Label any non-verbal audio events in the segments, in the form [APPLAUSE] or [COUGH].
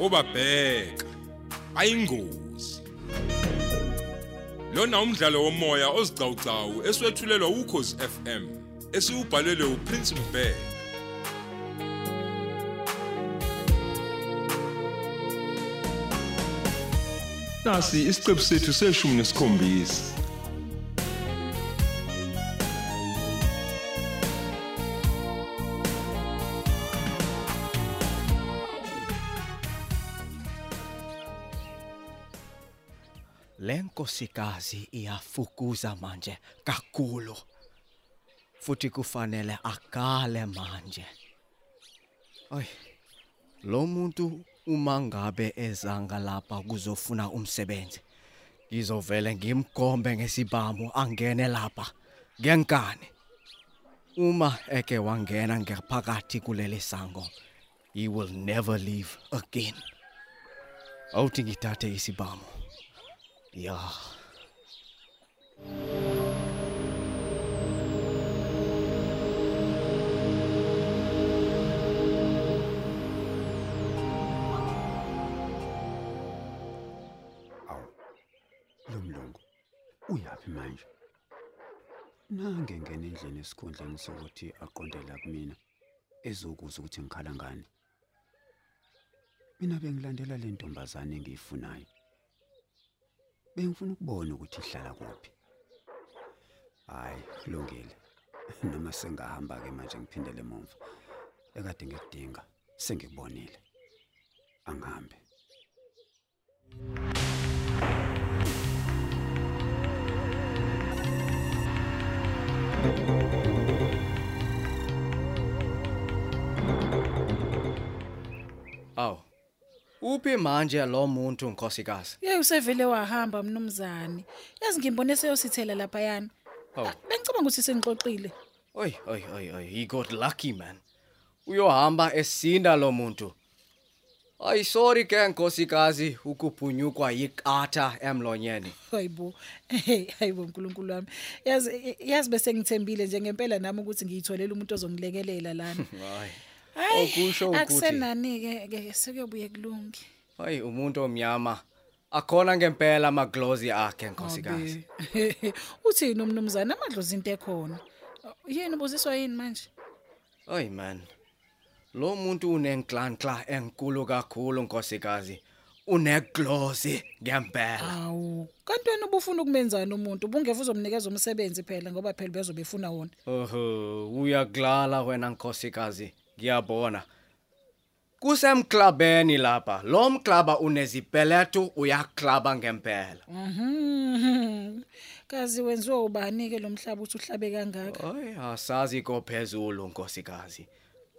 obabheka. Ayingozi. Lona umdlalo womoya ozicawucawu eswetshulelwa ukhozi FM esiubhalelwe uPrince Mbeki nasi isiqebu sethu seshumi nesikhombisa. Lenkosikazi iyafukuza manje kakhulu. Futhi kufanele akale manje. Ay lo muntu uma ngabe ezanga lapha kuzofuna umsebenzi ngizovele ngimgombe ngesibhamu angene lapha ngenkani. Uma eke wangena ngaphakathi kuleli sango he will never leave again. Awuthi ngithathe isibhamu. Ya Awu. Lo mlungu uyapi manje? Nange ngene endlini esikhundleni sokuthi aqondela kumina ezokuza ukuthi ngikhala ngani. Mina bengilandela le ntombazane engiyifunayo. Bengifuna ukubona ukuthi ihlala kuphi. Hayi, kulungile. [LAUGHS] Noma sengahamba ke manje ngiphindele emuva. Ekade ngikudinga, sengikubonile. Angihambe. aw uphi manje lo muntu nkosikazi Yey usevele wahamba mnumzane. Yazi ngimbone seyosithela lapha yana. Awu. Bengicabanga ukuthi sengixoxile. oy oy oy oy he got lucky man uyohamba esinda lo muntu ay sorry ke nkosikazi ukuphunyukwa yikatha emlonyeni Hayibo. Hey, hayibo uNkulunkulu wami. Yazi yazi bese ngithembile nje ngempela nami ukuthi ngiyitholela umuntu ozongilekelela lana. [LAUGHS] hayi Hayi. Okusho ukuthi- akusenani ke ke sekuyobuye kulungi. hayi umuntu omnyama akhona ngempela amaglozi akhe nkosikazi Abe. [LAUGHS] Uthini umnumzane amadlozi into ekhona? Yini ubuziswa yini manje? Ay man. Lo muntu unenklanhla enkulu kakhulu nkosikazi. Uneglozi ngempela. Awu, kanti wena ubufuna ukumenzana umuntu, ubungeva uzomnikeza umsebenzi phela ngoba phela bezobe efuna wona. Oho, uyaglala wena nkosikazi. Ngiyabona. Kusemklabeni lapha. Lo mklaba unezipeletu uyaklaba ngempela. Mhm. Kazi wenziwa ubani ke lo mhlaba uthi uhlabe kangaka? Ay, asazi kophezulu nkosikazi.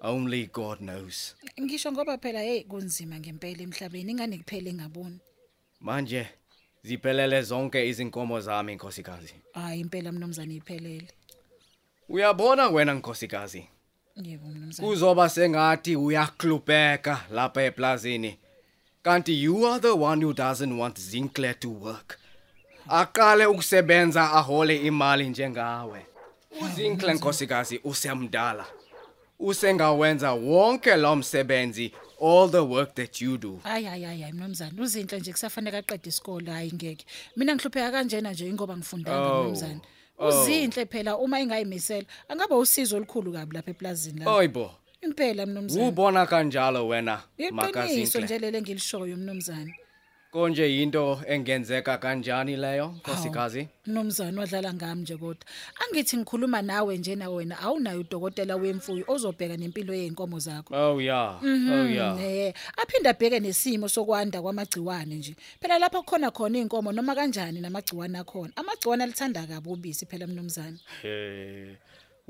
Only God knows. Ngisho ngoba phela hey kunzima ngempela emhlabeni ingane kuphele ngaboni. Manje ziphelele zonke izinkomo zami nkosikazi. Hayi impela mnumzane iphelele. Uyabona wena nkosikazi. Yebo mnumzane. kuzoba sengathi uyaklubeka lapha eplazini kanti you are the one who doesn't want Zinkler to work aqale ukusebenza ahole imali njengawe uzinkler nkosikazi usemdala usengawenza wonke lo msebenzi all the work that you do Hayi hayi hayi mnumzane uzinhle nje kusafanele aqede isikole hayi ngeke. Mina ngihlupheka kanjena nje ingoba ngifundanga Oh, mnumzane. oh. Uzinhle phela uma engayimisela angaba usizo olukhulu kabi lapha eplazini la. oyibo Impela mnumzane. ubona kanjalo wena Iqiniso makazinkler nje lele ngilishoyo mnumzane. Konje yinto engenzeka kanjani leyo nkosikazi Mnumzane wadlala ngami nje kodwa. Angithi ngikhuluma nawe nje na wena awunayo udokotela wemfuyo ozobheka nempilo yeinkomo zakho. oh yeah oh yeah Eh, aphinda abheke nesimo sokwanda kwamagciwane nje. Phela lapha kukhona khona inkomo noma kanjani namagciwane akhona. Amagciwane alithanda kabi ubisi phela mnumzane. Eh,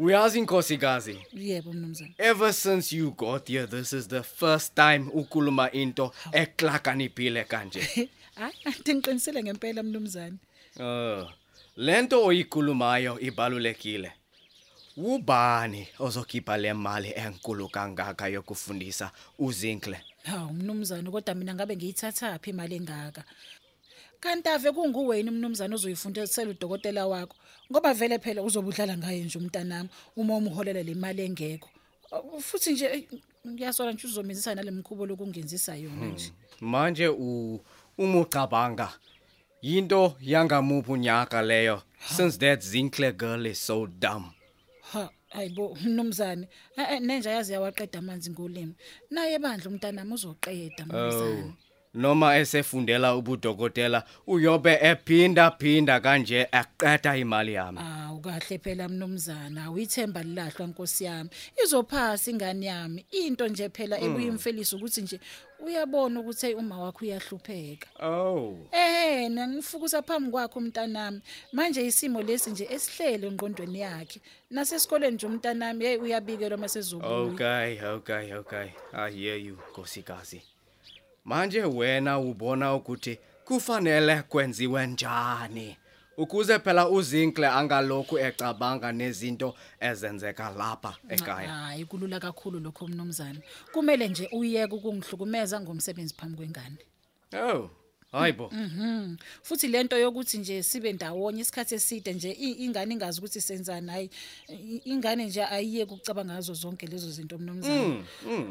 uyazi nkosikazi Yebo mnumzane. ever since you got here this is the first time ukuluma into eklakaniphile kanje [LAUGHS] Hayi, anti ngiqinisele ngempela mnumzane. uh lento oyikhulumayo ibalulekile ubani ozokhipha le mali enkulu kangaka yokufundisa uzinkle Hawu mnumzane kodwa mina ngabe ngiyithatha phi imali engaka. Kanti ave kunguwena mnumzane ozoyifundisela udokotela wakho ngoba vele phela uzobudlala ngaye nje umntanami uma umholela le mali engekho. Uh, futhi nje ey, ngiyasola nje uzomenzisa nalemkhubo lokungenzisa yona nje. Manje u uma ucabanga yinto yangamuphi unyaka leyo since that Zinkler girl is so dumb. Ha ayibo mnumzane Eh, eh, nenja yazi yawaqeda amanzi ngolimi. Naye bandla umntanami uzoqeda mnumzane noma esefundela ubudokotela uyobe ephinda phinda kanje aqeda imali yami. Ah ukahle phela mnumzana awuyithemba lilahlwa nkosi yami. Izophasa ingane yami into nje phela ebuyimfelisa ukuthi nje uyabona ukuthi hey uma wakho uyahlupheka. Oh. Eh nangifukusa phambi kwakho umntanami manje isimo lesi nje esihlele engqondweni yakhe. Nasesikoleni nje umntanami hey uyabikelwa masezobuya okay okay okay. I hear you nkosikazi. Manje wena ubona ukuthi kufanele kwenziwe njani? Ukuze phela uzinkle angalokhu ecabanga nezinto ezenzeka lapha ekhaya. Hayi kulula kakhulu lokho mnumzane. Kumele nje uyeke ukungihlukumeza ngomsebenzi phambi kwengane. Oh. Hayibo Mhm. Futhi lento yokuthi nje sibe ndawonye isikhathi eside nje i- ingane ingazi ukuthi senzani hayi i- ingane nje ayiye ukucabanga ngazo zonke lezo zinto mnumzane.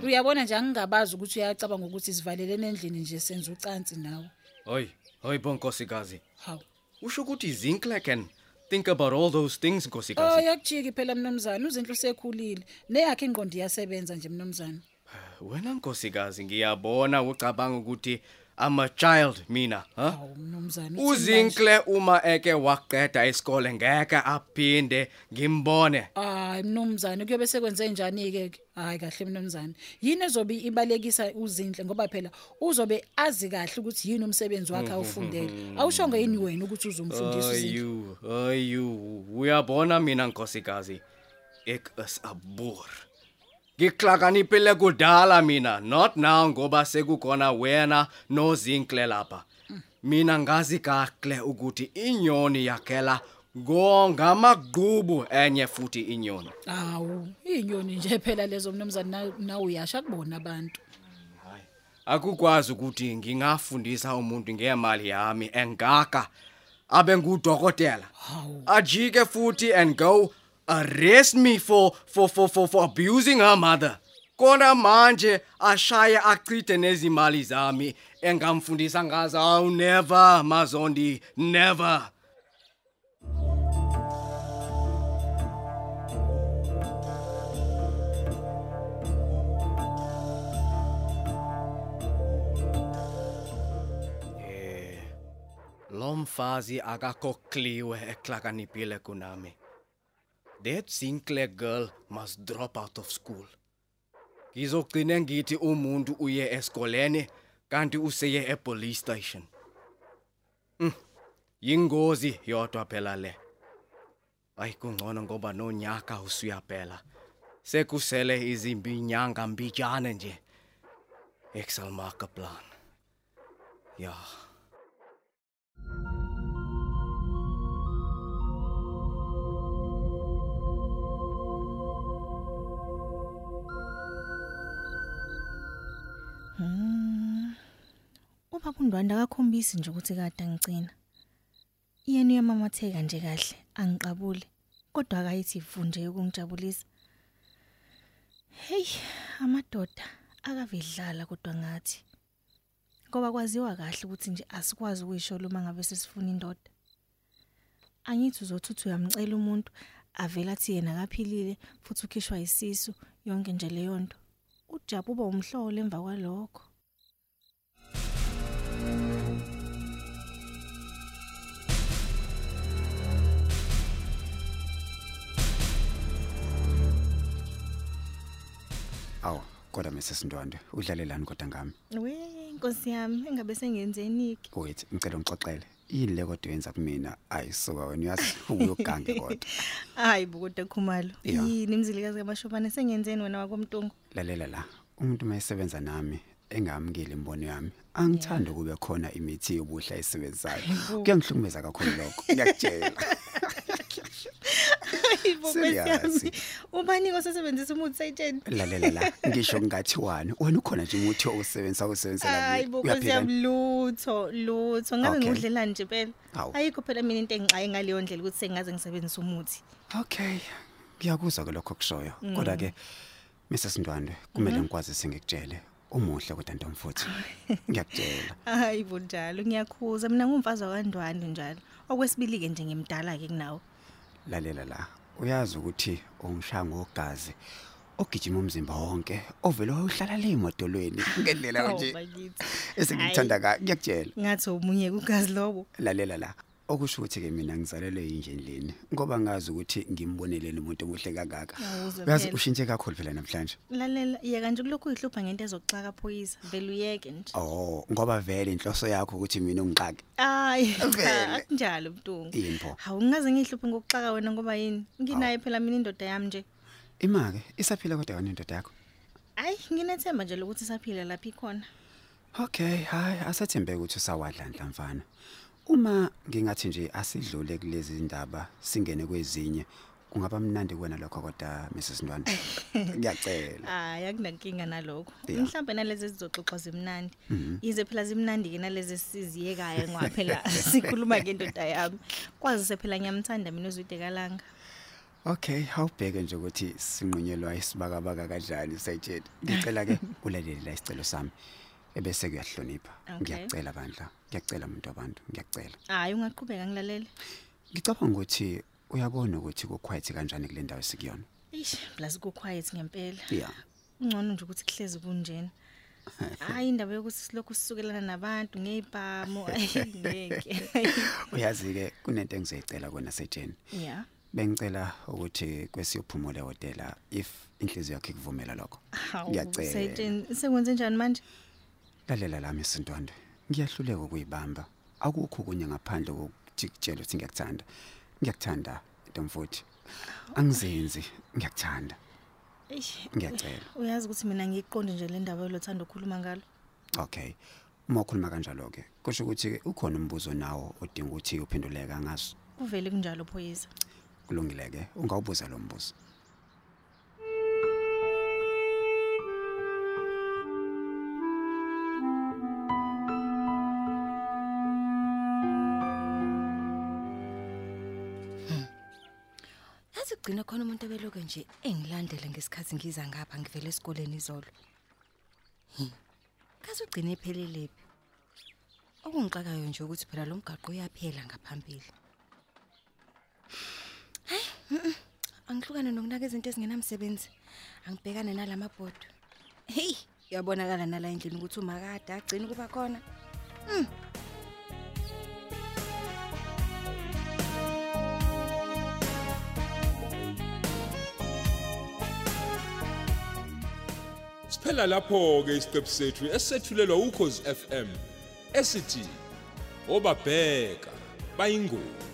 Uyabona nje angingabazi ukuthi uyacabanga ukuthi sivalelene endlini nje senza ucansi nawe. hoy hayibo nkosikazi Hawu. usho ukuthi zinkle can think about all those things Oh nkosikazi yakujiki phela mnumzane uzinhle usekhulile neyakhe ingqondo iyasebenza nje mnumzane. wena nkosikazi ngiyabona ucabanga ukuthi i'm a child mina ha Hawu mnumzane. uthini manje? uzinkle uma eke waqeda isikole ngeke aphinde ngimbone Hayi mnumzane kuyobe sekwenze njani ke? Hayi kahle mnumzane. Yini ezobe ibalekisa uzinhle ngoba phela uzobe azi kahle ukuthi yini umsebenzi wakhe awufundele. Awushonge yini wena ukuthi uzomfundisa uzinhle? ayu ayu uyabona mina nkosikazi ek is a boer ngiklakanipile kudala mina not now ngoba sekukhona wena nozinkle lapha. Mina ngazi kahle ukuthi inyoni yakhela ngongamaqhubu enye futhi inyoni. Awu, inyoni nje phela lezo mnumzane na- nawe uyasha kubona abantu. akukwazi ukuthi ngingafundisa umuntu ngemali yami engaka abe ngudokotela. Ajike futhi and go arrest me for for for for, for abusing her mother. Kona manje ashaye achithe nezimali zami engamfundisa ngazo I'll never mazondi never. Lomfazi akakokliwe eklakanipile kunami. That Sinclair girl must drop out of school. Ngizogcina ngithi umuntu uye esikolene kanti useye epolice station. Mm. Yingozi yodwa phela le. Ay kungcono ngoba nonyaka usuyaphela. Sekusele izimbi inyanga mbijana nje. Excel marker plan. Ja. Ubaba uNdwanda akakhombisi nje ukuthi kade angicina. Yena uyamamatheka nje kahle, angiqabule. Kodwa akayithi ivu nje ukungijabulisa. Hey, amadoda akavedlala kodwa ngathi. Ngoba kwaziwa kahle ukuthi nje asikwazi ukuyisho uma ngabe sesifuna indoda. Angithi uzothuthi uyamcela umuntu avela athi yena akaphilile futhi ukhishwa isisu yonke nje leyo nto. Ujabu uba umhlolo emva kwalokho. Awu, kodwa Mrs Ndwandwe, udlalelani kodwa ngami? We Nkosi yami engabe sengenzeni ki? Wait, ngicela ungixoxele. Yini le kodwa yenza kumina? Ayisuka wena uyazi uyogange kodwa. [LAUGHS] Hayi bukude khumalo. Ya. Yini imzilikazi kamashobane sengenzeni wena wakomntungu? Lalela la. Umuntu mayesebenza nami engamukeli imbono yami. Angithanda kube khona imithi yobuhla esebenzayo. [LAUGHS] Kuyangihlukumeza kakhulu lokho. Ngiyakutshela. [LAUGHS] Hayibo Serious. Ubani osebenzisa umuthi sayitsheni? Lalela la. Ngisho ngathiwani. Wena ukhona nje umuthi owusebenzisa usebenzela Hayi mina. bo Uyaphila? Nkosi lutho lutho ngabe Okay. ngudlelani nje phela. Hawu. Ayikho phela mina into engixaye ngaleyo ndlela ukuthi sengaze ngisebenzise umuthi. Okay. Ngiyakuzwa ke lokho kushoyo. Kodwa ke Mrs Ndwandwe kumele ngikwazi sengikutshele umuhle kodwa ntomfuthi [LAUGHS] ngiyakutshela hayi bunjalo ngiyakhuza mina ngumfazi wakandwandwe njalo okwesibili ke nje ngimdala ke kunawo lalela la uyazi ukuthi ungishaya ngogazi ogijima umzimba wonke ovele wayohlala le emotolweni [LAUGHS] ngendlela Oh, nje bakithi. esengikuthanda ka ngiyakutshela. Ngathi umunye kugazi lobo. Lalela la. Okusho ukuthi ke mina ngizalelwe yinje endlini ngoba ngazi ukuthi ngimbonelele umuntu omuhle kangaka. Yawuze uyazi phela. ushintshe kakhulu phela namhlanje. Lalela yeka nje kulokhu uyihlupha ngento ezokuxaka phoyisa. Vele uyeke nje. Oh ngoba vele inhloso yakho ukuthi mina ungixake. Hayi Vele. [LAUGHS] akunjalo mntungu Yini pho? hawu ngingaze ngihluphe ngokuxaka wena ngoba yini? Nginayo phela mina indoda yami nje. Imake isaphila kodwa yona indoda yakho? Hayi nginethemba nje lokuthi saphila lapha ikhona. Okay, hayi asathembe ukuthi usawadla nhlamvana. Uma ngingathi nje asidlule kulezi ndaba singene kwezinye kungaba mnandi kuwena lokho kodwa Mrs Ndwana. [LAUGHS] Ngiyacela. hayi akunankinga nalokho Yeah. mhlawumbe nalezi zizoxoxwa zimnandi yize phela zimnandi ke nalezi siziyekayo ngoba phela [LAUGHS] sikhuluma ngendoda yami kwazi phela ngiyamthanda mina uzwide kalanga Okay, awubheke nje ukuthi sinqunyelwa isibakabaka kanjani sayitshela. Ngicela ke [LAUGHS] ulalele la isicelo sami. Ebese kuyahlonipha. Ngiyacela bandla. Ngiyacela umuntu wabantu, ngiyacela. hayi ungaqhubeka ngilalele Ngicabanga ukuthi uyabona ukuthi kuquiet kanjani kule ndawo sikuyona. ish plus ku quiet ngempela Yeah. ungcono nje ukuthi kuhlezi kunjena [LAUGHS] hayi indaba yokuthi silokhu sisukelana nabantu ngezibhamu ngeke [LAUGHS] Uyazi ke kunento engizoyicela kona setsheni. yeah Bengicela ukuthi kwesiyophumula ehotela if inhliziyo yakhe ikuvumela lokho. Ngiyacela. Ngiyacela. Sekwenze njani manje? Lalela lami sintwande. Ngiyahluleka ukuyibamba. Akukho kunye ngaphandle kokuthi kutshela ukuthi ngiyakuthanda. Ngiyakuthanda ntomfuthi. Angizenzi, ngiyakuthanda. Ngiyacela. Uyazi ukuthi mina ngiqonde nje le ndaba yolothando okhuluma ngalo. Okay. Uma ukhuluma kanjalo ke, kusho ukuthi ukhona umbuzo nawo odinga ukuthi uphenduleke ngaso. Kuvele kunjalo phoyisa. Kulungile ke, ungawubuza lo mbuzo. Kugcina khona umuntu ebeloke nje. Engilandele ngesikhathi ngiza ngapha ngivela esikoleni izolo. Kaze ugcine ephelelepi okungixakayo nje ukuthi phela lo mgaqo uyaphela ngaphambili. Hayi angihlukane nokunaka izinto ezingenamsebenzi. Angibhekane nalamabhodo heyi uyabonakala nala endlini ukuthi umakade agcina ukuba khona. Siphela lapho ke isiqephu sethu esethulelwa ukhozi FM esithi obabheka bayingozi.